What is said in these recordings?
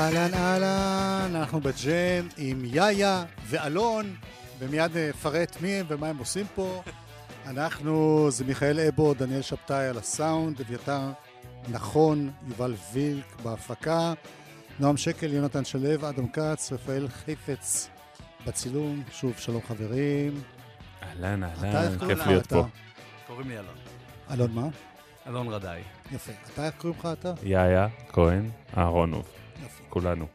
אהלן אהלן, אנחנו בג'ם עם יאיה ואלון, ומיד נפרט מי הם ומה הם עושים פה. אנחנו, זה מיכאל אבו, דניאל שבתאי על הסאונד, אביתר נכון, יובל וילק בהפקה, נועם שקל, יונתן שלו, אדם כץ, רפאל חיפץ בצילום. שוב, שלום חברים. אהלן, אתה, אהלן, כיף להיות? פה. קוראים לי אלון. אלון מה? אלון רדאי. יפה. אתה, איך קוראים לך אתה? יאיה, כהן, אהרונוב. כולנו.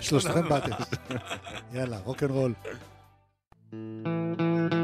שלושתכם- באתם. יאללה, רוקנרול. מה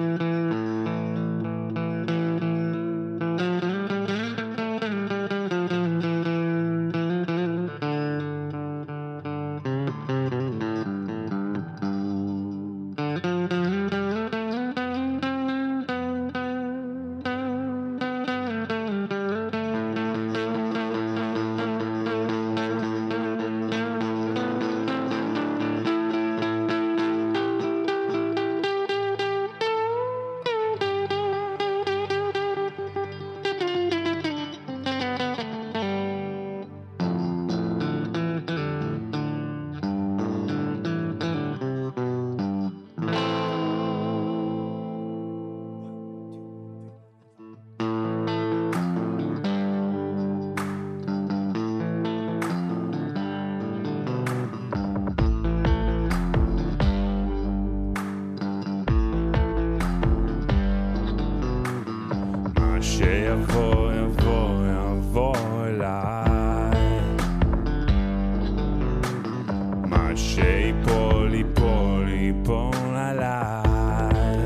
מה שיפול, ייפול, ייפול עליי.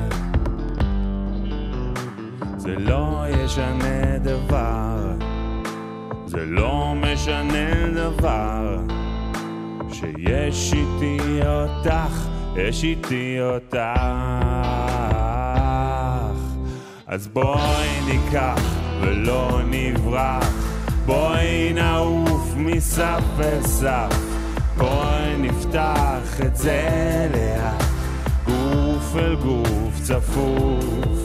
זה לא ישנה דבר, זה לא משנה דבר. שיש איתי אותך, יש איתי אותך. אז בואי ניקח ולא נברח, בואי נעוף מסף לסף, בואי נפתח את זה לאט, גוף אל גוף צפוף.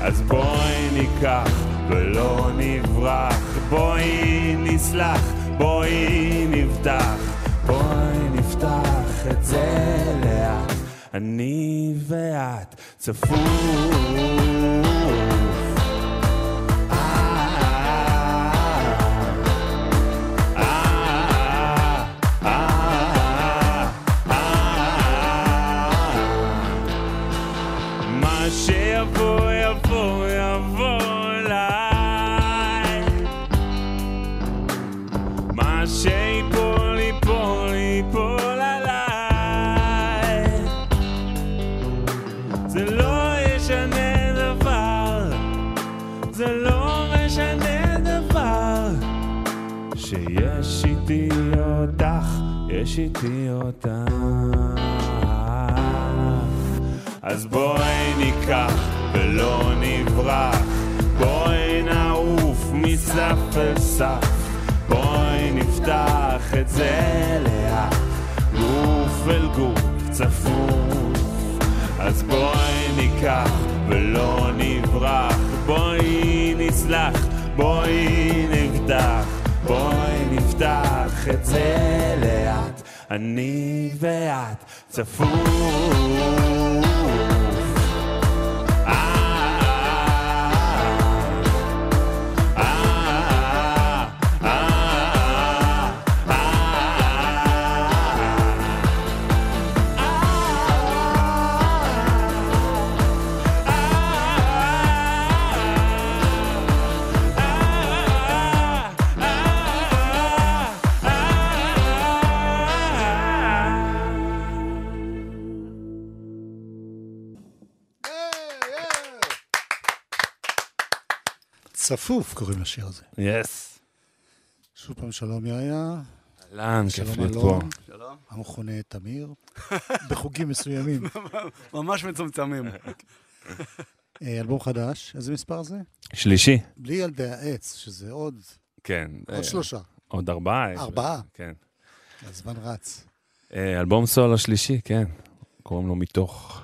אז בואי ניקח ולא נברח, בואי נסלח, בואי נבטח, בואי נפתח את זה לאט, אני ואת צפוף. נפתח את זה לאט. אני ואת צפוף צפוף קוראים לשיר הזה. יס. שוב פעם שלום יאיה, אהלן, כיף שלום להיות פה. שלום. המכונה תמיר, בחוגים מסוימים. ממש מצומצמים. אה, אלבום חדש, איזה מספר זה? שלישי. בלי ילדי העץ, שזה עוד כן. עוד אה, שלושה. עוד ארבעה. ארבעה? כן. הזמן רץ. אה, אלבום סולו שלישי, כן. קוראים לו מתוך.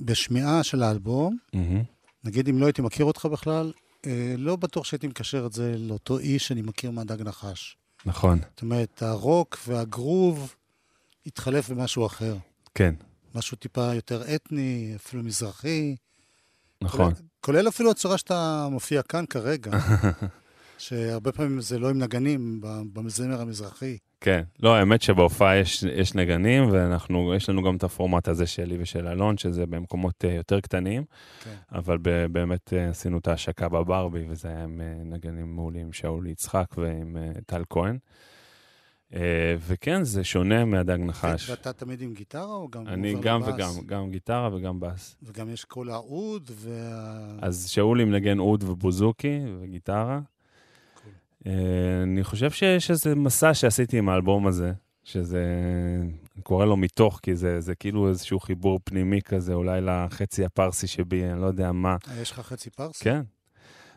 ובשמיעה של האלבום, מהמם. נגיד אם לא הייתי מכיר אותך בכלל, אה, לא בטוח שהייתי מקשר את זה לאותו איש שאני מכיר מהדג נחש. נכון, זאת אומרת, הרוק והגרוב התחלף במשהו אחר. כן, משהו טיפה יותר אתני, אפילו מזרחי. נכון. כולל, כולל אפילו הצורה שאתה מופיע כאן כרגע, שהרבה פעמים זה לא עם נגנים במזמר המזרחי. כן. לא, האמת שבהופעה יש, יש נגנים, ואנחנו, יש לנו גם את הפורמט הזה שלי ושל אלון, שזה במקומות uh, יותר קטנים, כן. אבל ב, באמת uh, עשינו את ההשקה בברבי, וזה היה עם uh, נגנים מעולים, שאול יצחק ועם טל כהן. וכן, זה שונה מהדג נחש. ואתה תמיד עם גיטרה או גם אני גם לבאס? וגם, גם גיטרה וגם בס. וגם יש קול האוד וה... אז שאולי מנגן אוד ובוזוקי וגיטרה. אה, אני חושב שיש איזה מסע שעשיתי עם האלבום הזה, שזה, אני קורא לו מתוך, כי זה, זה כאילו איזשהו חיבור פנימי כזה, אולי לחצי הפרסי שבי, אני לא יודע מה. אה, יש לך חצי פרסי? כן.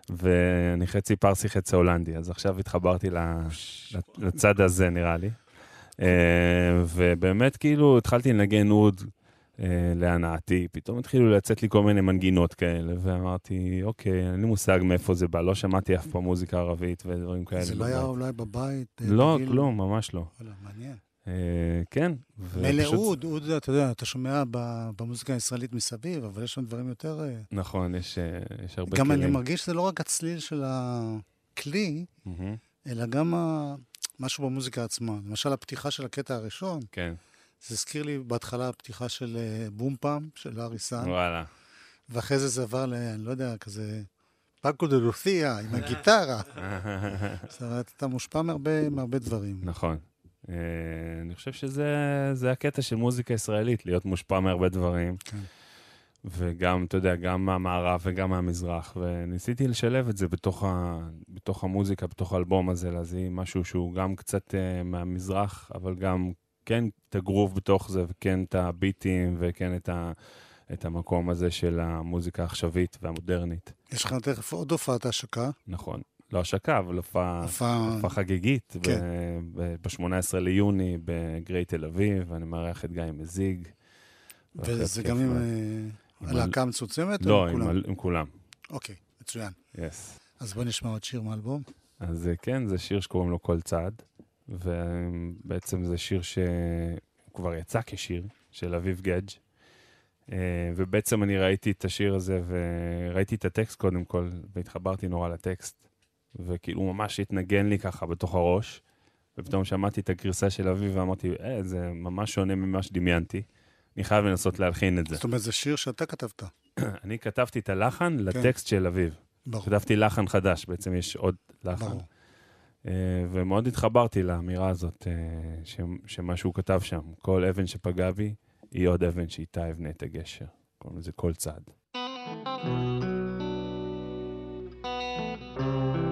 ואני חצי פרסי, חצי הולנדי, אז עכשיו התחברתי לצד הזה, נראה לי. אה, ובאמת, כאילו, התחלתי לנגן אוד אה, להנאתי, פתאום התחילו לצאת לי כל מיני מנגינות כאלה, ואמרתי, אוקיי, אין לי מושג מאיפה זה בא, לא שמעתי אף פעם מוזיקה ערבית ודברים כאלה. זה לא היה. אולי בבית? אה, לא? כלום, ממש לא. מעניין. אה, כן. מילא אוד, אוד, אתה יודע, אתה שומע במוזיקה הישראלית מסביב, אבל יש שם דברים יותר... אה, נכון, יש אה, הרבה גם כלים. אני מרגיש שזה לא רק הצליל של הכלי, אלא גם משהו במוזיקה עצמה. למשל, הפתיחה של הקטע הראשון, כן, זה הזכיר לי בהתחלה הפתיחה של אה, בום פעם, של ארי סאן, וואלה. ואחרי זה זה עבר ל... אני לא יודע, כזה... פאקו דה לותיה, עם הגיטרה. זאת אומרת, אתה מושפע מהרבה, מהרבה דברים. נכון. אה, אני חושב שזה זה הקטע של מוזיקה ישראלית, להיות מושפע מהרבה דברים. כן. וגם, אתה יודע, גם מהמערב וגם מהמזרח, וניסיתי לשלב את זה בתוך, ה, בתוך המוזיקה, בתוך האלבום הזה, להזיא משהו שהוא גם קצת uh, מהמזרח, אבל גם כן את הגרוב בתוך זה, וכן את הביטים, וכן את, ה, את המקום הזה של המוזיקה העכשווית והמודרנית. יש לך תכף עוד הופעת השקה, נכון. לא השקה, אבל הופעה... הופעה חגיגית, כן. ב-18 ליוני בגריי תל אביב, ואני מארח את גיא מזיג. וזה גם עם. אה, עם הלהקה המצומצמת? לא, עם עם, עם כולם. אוקיי, מצוין. יס. אז בוא נשמע עוד שיר מהאלבום. אז אה, כן, זה שיר שקוראים לו כל צעד, ובעצם זה שיר שהוא כבר יצא כשיר, של אביב גדג'. אה, ובעצם אני ראיתי את השיר הזה, וראיתי את הטקסט קודם כל, והתחברתי נורא לטקסט, וכאילו הוא ממש התנגן לי ככה בתוך הראש, ופתאום שמעתי את הגרסה של אביב ואמרתי, אה, זה ממש שונה ממה שדמיינתי. אני חייב לנסות להלחין את זה. זאת אומרת, זה שיר שאתה כתבת. אני כתבתי את הלחן לטקסט של אביב. ברור, כתבתי לחן חדש, בעצם יש עוד לחן. ברור. אה, ומאוד התחברתי לאמירה הזאת, אה, ש- שמה שהוא כתב שם, כל אבן שפגע בי, היא עוד אבן שאיתה אבנה את הגשר. קוראים לזה כל צעד. כל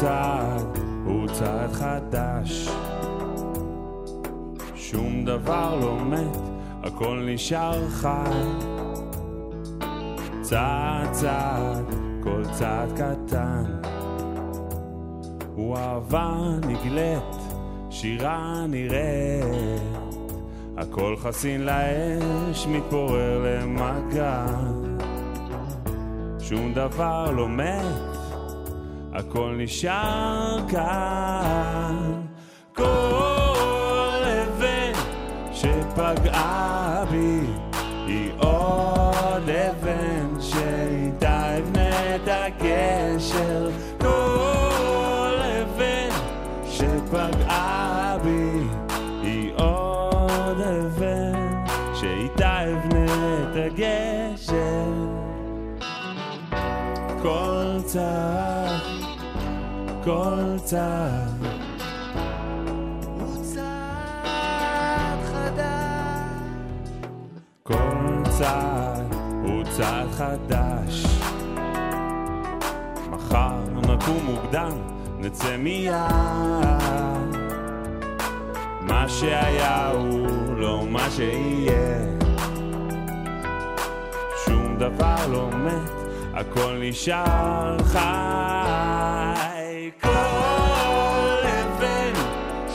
צעד הוא צעד חדש, שום דבר לא מת, הכל נשאר חי. צעד צעד, כל צעד קטן, הוא אהבה נגלית, שירה נראית, הכל חסין לאש, מתפורר למגע. שום דבר לא מת, הכל נשאר כאן. כל אבן שפגעה בי כל צעד. כל צעד הוא צעד חדש. מחר נקום מוקדם, נצא מיד. מה שהיה הוא לא מה שיהיה. שום דבר לא מת, הכל נשאר חי. כל אבן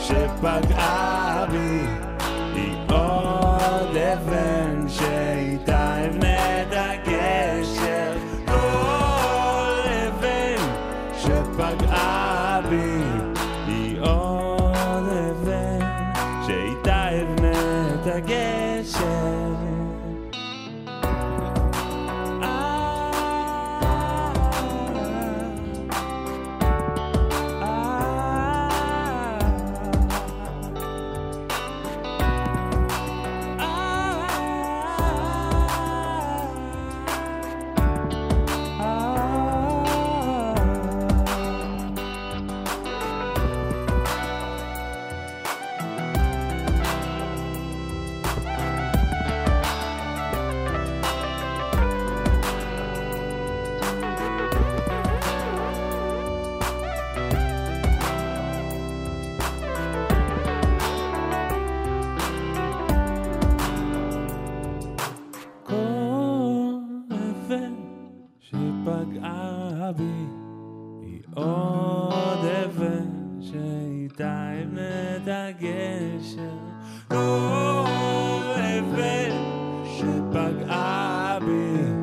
שפגעה אבן שפגעה בי היא עוד אבן שאיתה אבנה את הגשר. כל אבן שפגעה בי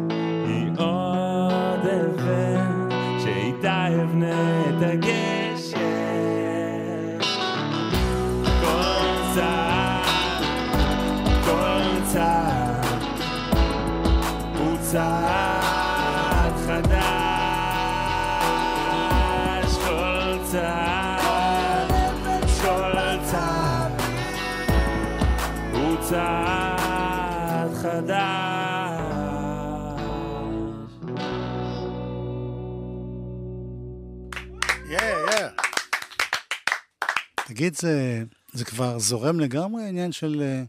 תגיד, זה, זה כבר זורם לגמרי, העניין של אה,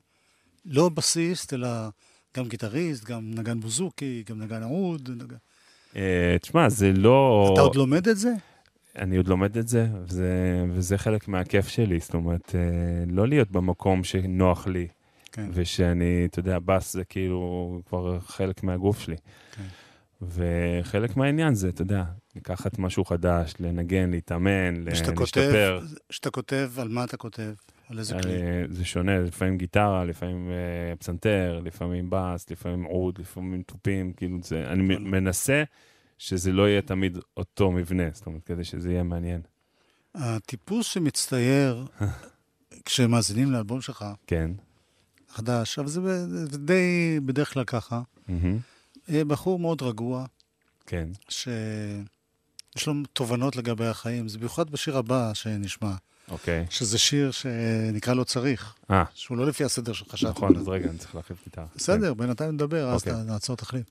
לא בסיסט, אלא גם גיטריסט, גם נגן בוזוקי, גם נגן עוד. נגן... אה, תשמע, זה לא... אתה עוד לומד את זה? אני עוד לומד את זה, וזה, וזה חלק מהכיף שלי, זאת אומרת, אה, לא להיות במקום שנוח לי, כן. ושאני, אתה יודע, בס זה כאילו כבר חלק מהגוף שלי. כן. וחלק מהעניין זה, אתה יודע, לקחת משהו חדש, לנגן, להתאמן, כותב, להשתפר. כשאתה כותב, על מה אתה כותב? על איזה כלי? אה, זה שונה, לפעמים גיטרה, לפעמים אה, פסנתר, לפעמים בס, לפעמים עוד, לפעמים תופים, כאילו זה, אני מ- מנסה שזה לא יהיה תמיד אותו מבנה, זאת אומרת, כדי שזה יהיה מעניין. הטיפוס שמצטייר כשמאזינים לאלבום שלך, כן. חדש, אבל זה די בדרך כלל ככה. אה, בחור מאוד רגוע, כן. שיש לו תובנות לגבי החיים, זה במיוחד בשיר הבא שנשמע, אוקיי. שזה שיר שנקרא לא צריך, אה, שהוא לא לפי הסדר שחשבתי. נכון, אז רגע, אני צריך להחליף גיטרה. בסדר, בינתיים נדבר, אז אוקיי. ת- נעצור תחליף.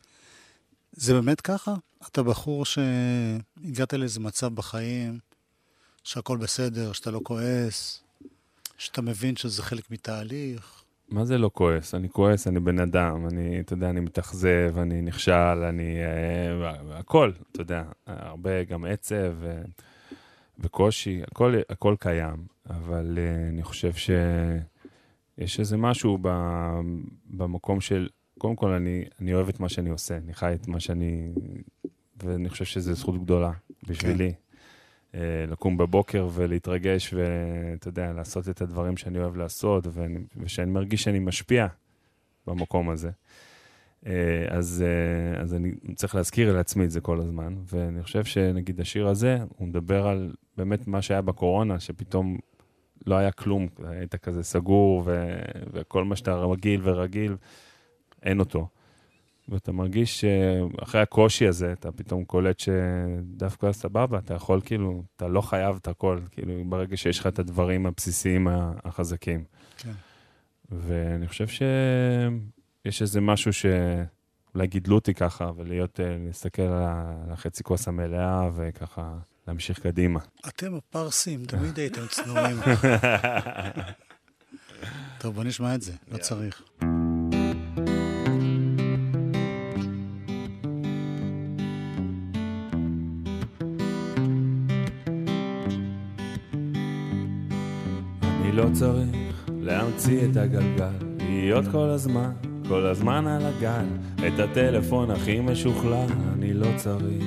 זה באמת ככה? אתה בחור שהגעת לאיזה מצב בחיים, שהכל בסדר, שאתה לא כועס, שאתה מבין שזה חלק מתהליך. מה זה לא כועס? אני כועס, אני בן אדם, אני, אתה יודע, אני מתאכזב, אני נכשל, אני... אה, הכל, אתה יודע, הרבה גם עצב ו, וקושי, הכל, הכל קיים, אבל אה, אני חושב שיש איזה משהו ב, במקום של... קודם כל, אני, אני אוהב את מה שאני עושה, אני חי את מה שאני... ואני חושב שזו זכות גדולה בשבילי. אה, לקום בבוקר ולהתרגש ואתה יודע, לעשות את הדברים שאני אוהב לעשות, ואני, ושאני מרגיש שאני משפיע במקום הזה. אה, אז, אה, אז אני צריך להזכיר לעצמי את זה כל הזמן, ואני חושב שנגיד השיר הזה, הוא מדבר על באמת מה שהיה בקורונה, שפתאום לא היה כלום, היית כזה סגור, ו, וכל מה שאתה רגיל ורגיל, אין אותו. ואתה מרגיש שאחרי הקושי הזה, אתה פתאום קולט שדווקא סבבה, אתה יכול כאילו, אתה לא חייב את הכל, כאילו, ברגע שיש לך את הדברים הבסיסיים החזקים. כן. ואני חושב שיש איזה משהו שאולי גידלו אותי ככה, ולהיות, אה, להסתכל על החצי כוס המלאה, וככה להמשיך קדימה. אתם הפרסים, תמיד הייתם צנועים. טוב, בוא נשמע את זה, לא צריך. לא צריך להמציא את הגלגל, להיות כל הזמן, כל הזמן על הגל, את הטלפון הכי משוכלל, אני לא צריך.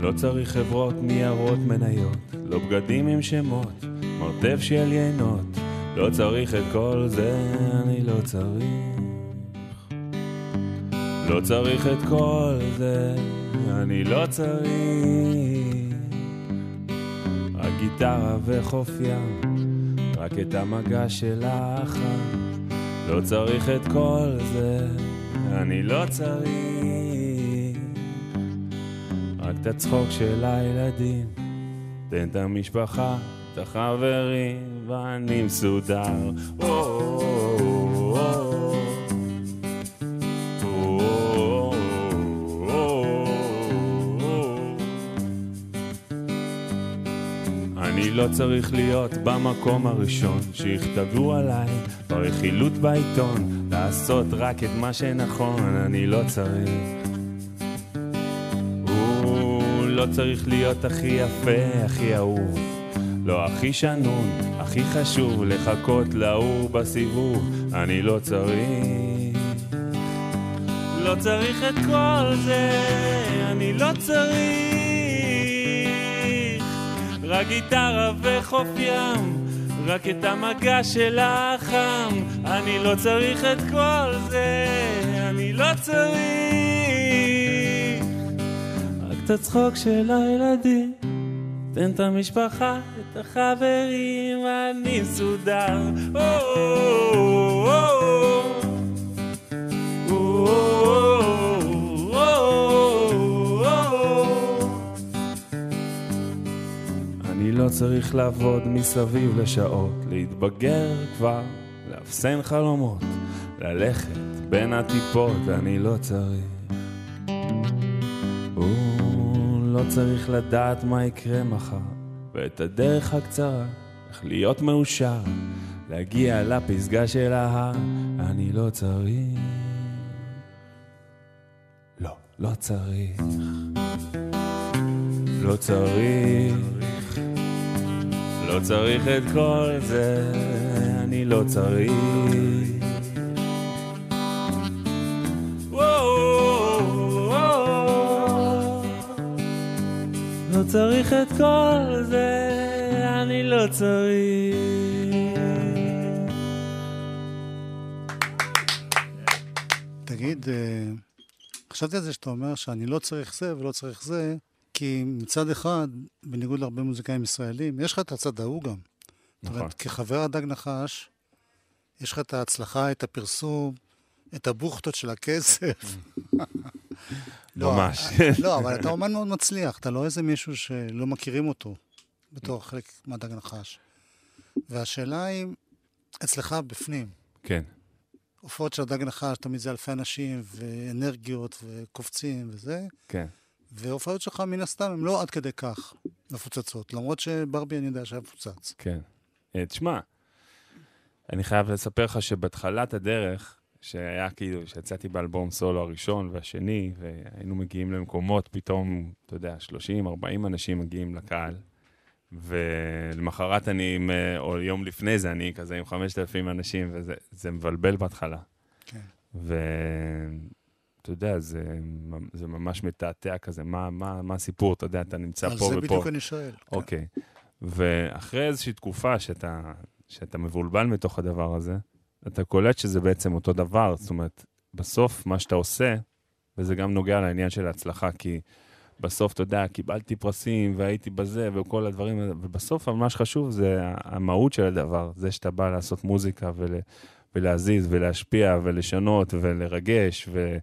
לא צריך חברות, ניירות, מניות, לא בגדים עם שמות, מרתף של יינות, לא צריך את כל זה, אני לא צריך. לא צריך את כל זה, אני לא צריך. גיטרה וחוף ים, רק את המגע של החם. לא צריך את כל זה, אני לא צריך. רק את הצחוק של הילדים, תן את המשפחה, את החברים, ואני מסודר. אני לא צריך להיות במקום הראשון שיכתבו עליי ברכילות בעיתון לעשות רק את מה שנכון, אני לא צריך הוא לא צריך להיות הכי יפה, הכי אהוב לא הכי שנון, הכי חשוב לחכות להוא בסיבוב, אני לא צריך. לא צריך את כל זה, אני לא צריך. רק גיטרה וחוף ים, רק את המגע של החם, אני לא צריך את כל זה, אני לא צריך. רק את הצחוק של הילדים. תן את המשפחה, את החברים, אני מסודר. אני לא צריך לעבוד מסביב לשעות, להתבגר כבר, לאפסן חלומות, ללכת בין הטיפות, אני לא צריך. לא צריך לדעת מה יקרה מחר, ואת הדרך הקצרה, איך להיות מאושר, להגיע לפסגה של ההר, אני לא צריך. לא, לא צריך. לא צריך. לא צריך את כל זה, אני לא צריך. לא צריך את כל זה, אני לא צריך. תגיד, אה, חשבתי על זה שאתה אומר שאני לא צריך זה ולא צריך זה, כי מצד אחד, בניגוד להרבה מוזיקאים ישראלים, יש לך את הצד ההוא גם. נכון. אומרת, כחבר הדג נחש, יש לך את ההצלחה, את הפרסום, את הבוכטות של הכסף. לא, ממש. לא, אבל אתה אומן מאוד מצליח, אתה לא איזה מישהו שלא מכירים אותו בתור חלק מהדג נחש. והשאלה היא, אצלך בפנים, כן, הופעות של הדג נחש, תמיד זה אלפי אנשים, ואנרגיות, וקופצים וזה, כן. והופעות שלך מן הסתם הן לא עד כדי כך מפוצצות, למרות שברבי אני יודע שהיה מפוצץ. כן. אה, תשמע, אני חייב לספר לך שבתחילת הדרך, שהיה כאילו, שיצאתי באלבום סולו הראשון והשני, והיינו מגיעים למקומות, פתאום, אתה יודע, 30-40 אנשים מגיעים לקהל, ולמחרת אני, עם, אה, או יום לפני זה, אני כזה עם 5,000 אנשים, וזה מבלבל בהתחלה. כן. ואתה יודע, זה, זה ממש מתעתע כזה, מה, מה, מה הסיפור, אתה יודע, אתה נמצא פה ופה. על זה בדיוק אני שואל. כן. אוקיי. ואחרי איזושהי תקופה שאתה, שאתה מבולבל מתוך הדבר הזה, אתה קולט שזה בעצם אותו דבר. זאת אומרת, בסוף מה שאתה עושה, וזה גם נוגע לעניין של ההצלחה, כי בסוף, אתה יודע, קיבלתי פרסים והייתי בזה וכל הדברים ובסוף מה שחשוב זה המהות של הדבר, זה שאתה בא לעשות מוזיקה ול, ולהזיז ולהשפיע ולשנות ולרגש, ו,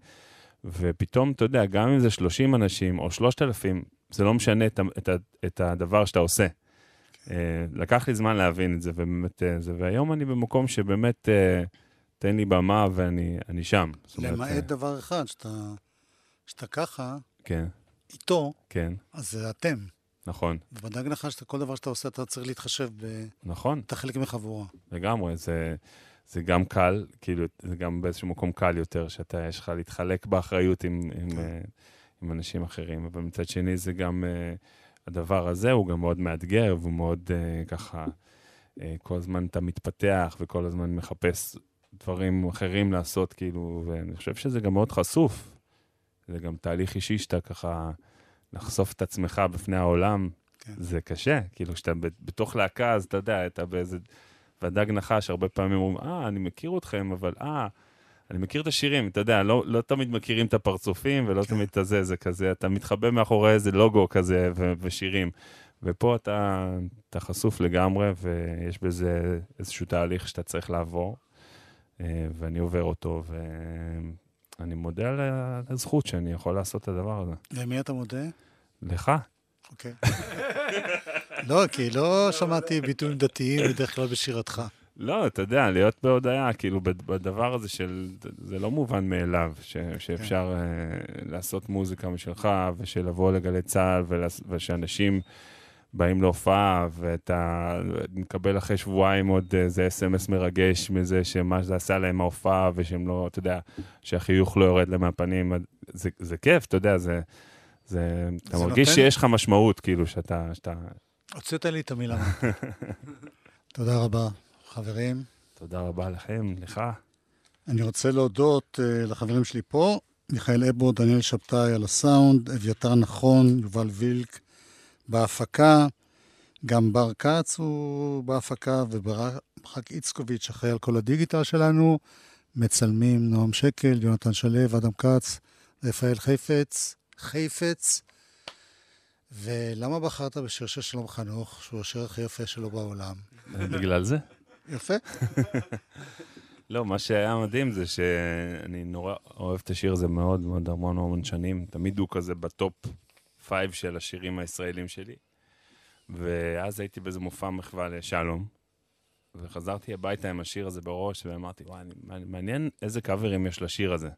ופתאום, אתה יודע, גם אם זה 30 אנשים או 3,000, זה לא משנה את, את, את הדבר שאתה עושה. Uh, לקח לי זמן להבין את זה, ובאמת, uh, זה, והיום אני במקום שבאמת, uh, תן לי במה ואני שם. למעט אומרת, דבר אחד, שאתה, שאתה ככה, כן. איתו, כן. אז זה אתם. נכון. ובדג לך שאתה, כל דבר שאתה עושה, אתה צריך להתחשב ב... נכון. אתה חלק מחבורה. לגמרי, זה, זה גם קל, כאילו, זה גם באיזשהו מקום קל יותר, שאתה, יש לך להתחלק באחריות עם, עם, כן. עם אנשים אחרים, אבל מצד שני זה גם... הדבר הזה הוא גם מאוד מאתגר, והוא מאוד אה, ככה, אה, כל הזמן אתה מתפתח וכל הזמן מחפש דברים אחרים לעשות, כאילו, ואני חושב שזה גם מאוד חשוף. זה גם תהליך אישי שאתה ככה, לחשוף את עצמך בפני העולם, כן. זה קשה. כאילו, כשאתה בתוך להקה, אז אתה יודע, אתה באיזה... והדג נחש, הרבה פעמים אומרים, אה, אני מכיר אתכם, אבל אה, אני מכיר את השירים, אתה יודע, לא, לא תמיד מכירים את הפרצופים ולא כן. תמיד את הזה, זה כזה, אתה מתחבא מאחורי איזה לוגו כזה ו- ושירים. ופה אתה, אתה חשוף לגמרי, ויש בזה איזשהו תהליך שאתה צריך לעבור, אה, ואני עובר אותו, ואני מודה על הזכות שאני יכול לעשות את הדבר הזה. למי אתה מודה? לך? אוקיי. לא, כי לא שמעתי ביטויים דתיים בדרך כלל בשירתך. לא, אתה יודע, להיות בהודיה, כאילו, בד- בדבר הזה של... זה לא מובן מאליו, ש, שאפשר uh, לעשות מוזיקה משלך, ושלבוא לגלי צה"ל, ולעש- ושאנשים באים להופעה, ואתה מקבל אחרי שבועיים עוד איזה אס.אם.אס מרגש מזה שמה שזה עשה להם ההופעה, ושהם לא, אתה יודע, שהחיוך לא יורד להם מהפנים. זה, זה כיף, אתה יודע, זה... זה, אתה זה מרגיש נותן- שיש לך משמעות, כאילו, שאתה... שאתה... הוצאת לי את המילה. תודה רבה, חברים. תודה רבה לכם, לך. אני רוצה להודות uh, לחברים שלי פה, מיכאל אבו, דניאל שבתאי על הסאונד, אביתר נכון, יובל וילק בהפקה, גם בר כץ הוא בהפקה, וברק איצקוביץ' אחראי על כל הדיגיטל שלנו, מצלמים נועם שקל, יונתן שלו, אדם כץ, רפאל חפץ, חפץ. ולמה בחרת בשיר של שלום חנוך, שהוא השיר הכי יפה שלו בעולם? בגלל זה? יפה. לא, מה שהיה מדהים זה שאני נורא אוהב את השיר הזה מאוד מאוד המון המון שנים. תמיד הוא כזה ב top five של השירים הישראלים שלי. ואז הייתי באיזה מופע מחווה לשלום, וחזרתי הביתה עם השיר הזה בראש, ואמרתי, וואי, מעניין איזה קאברים יש לשיר הזה.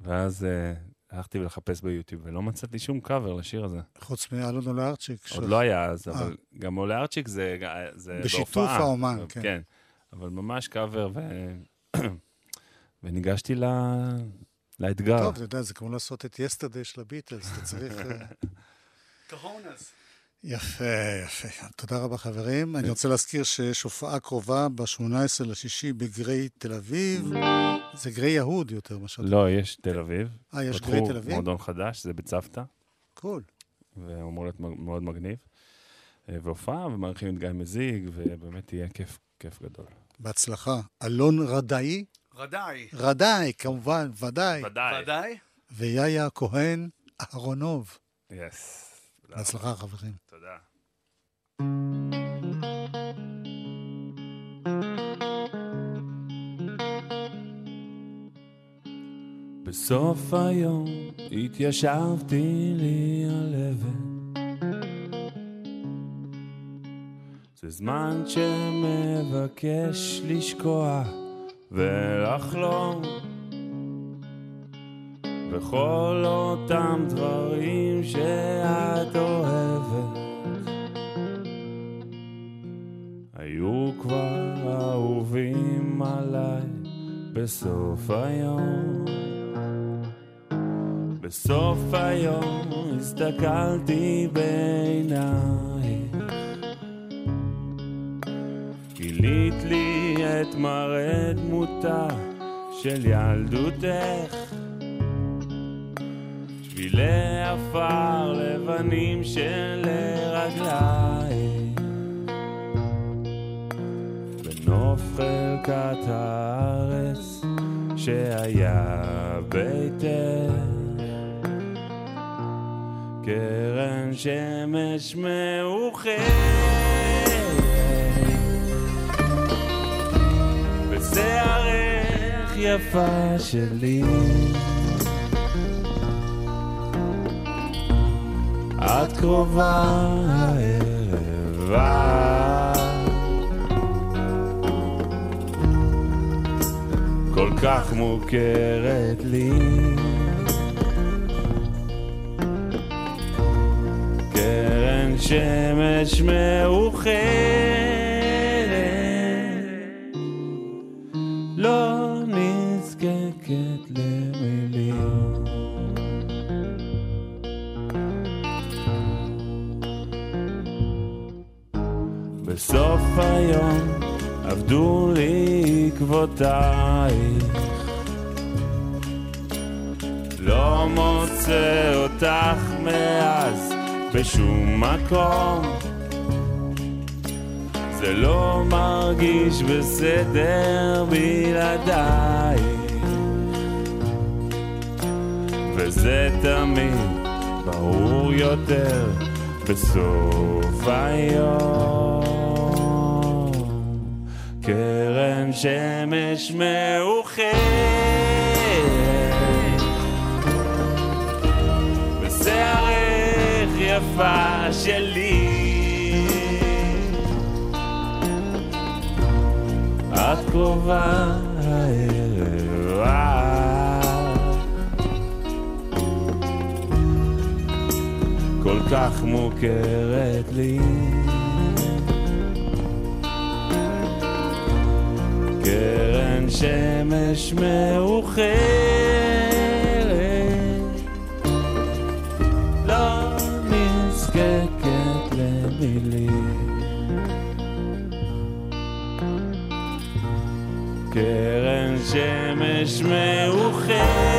ואז אה, הלכתי לחפש ביוטיוב, ולא מצאתי שום קאבר לשיר הזה. חוץ מאלון אולארצ'יק. עוד לא היה אז, אה. אבל גם אולארצ'יק זה, זה בשיתוף בהופעה. האומן, כן. כן. אבל ממש קאבר, ו... וניגשתי ל... לאתגר. טוב, אתה יודע, זה כמו לעשות את יסטרדי של הביטלס, אתה צריך... אה, קהונס. יפה, יפה. תודה רבה, חברים. אני רוצה להזכיר שיש הופעה קרובה ב-18 לשישי בגריי תל אביב. זה גריי יהוד יותר, מה שאתה... לא, יש תל אביב. אה, יש גריי תל פתחו אביב? מועדון חדש, זה בצוותא, קול. והוא אמור להיות מאוד מגניב. אה, והופעה, ומארחים את גיא מזיג, ובאמת יהיה כיף, כיף גדול. בהצלחה. אלון רדאי, רדאי. רדאי, כמובן, ודאי. ודאי. ודאי. ויאיה כהן אהרונוב. יס. בהצלחה, חברים. תודה. בסוף היום התיישבתי לי על אבן זה זמן שמבקש לשקוע ולחלום וכל אותם דברים שאת אוהבת. היו כבר אהובים עליי בסוף היום. בסוף היום הסתכלתי בעינייך גילית לי את מראה דמותה של ילדותך שבילי עפר לבנים של רגלייך בנוף חלקת הארץ שהיה ביתך. קרן שמש מאוחרת. בשערך יפה שלי קרובה הערב את כל כך מוכרת לי. קרן שמש מאוחרת לא נזקקת למילים היום עבדו לי עקבותייך. לא מוצא אותך מאז בשום מקום. זה לא מרגיש בסדר בלעדיי. וזה תמיד ברור יותר בסוף היום. קרן שמש מאוחרת. בשערך יפה שלי. את קרובה הערב כל כך מוכרת לי. קרן שמש מאוחרת, לא נזקקת למילים. קרן שמש מאוחרת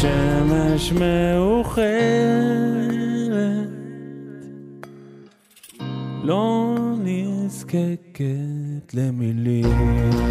שמש מאוחרת לא נזקקת למילים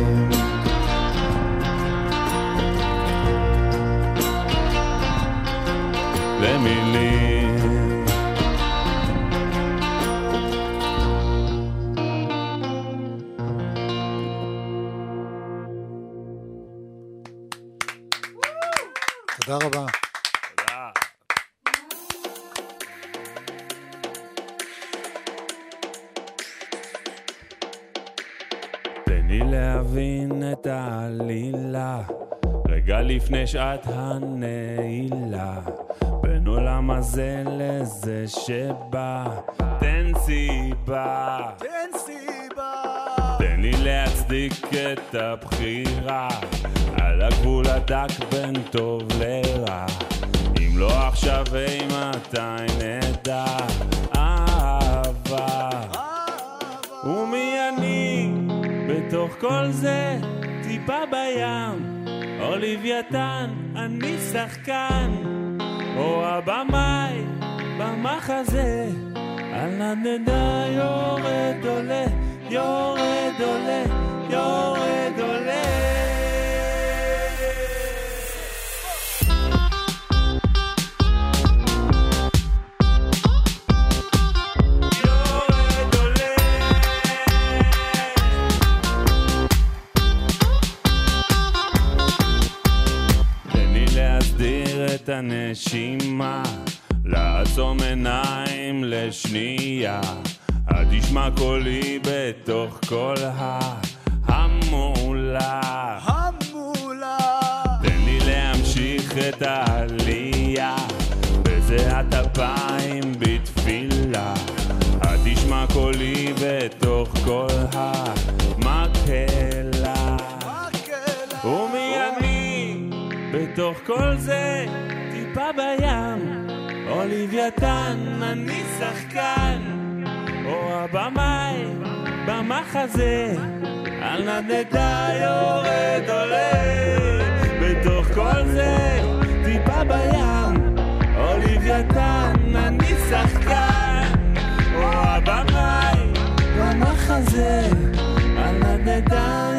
הזה לזה שבא, תן סיבה. תן סיבה. תן לי להצדיק את הבחירה, על הגבול הדק בין טוב לרע. אם לא עכשיו, אימתי נדע אהבה. ומי אני בתוך כל זה טיפה בים או לוויתן אני שחקן או הבמאי במחזה על נדנדה יורד עולה יורד עולה יורד עולה את הנשימה, לעצום עיניים לשנייה. את תשמע קולי בתוך כל ההמולה. המולה. תן לי להמשיך את העלייה, בזיעת אפיים בתפילה. את תשמע קולי בתוך כל המקהלה. בתוך כל זה, טיפה בים, או לוויתן, אני שחקן, או הבמאי, במחזה, על נדנדה יורד עולה. בתוך כל זה, טיפה בים, או לוויתן, אני שחקן, או הבמאי, במחזה, על נדנדה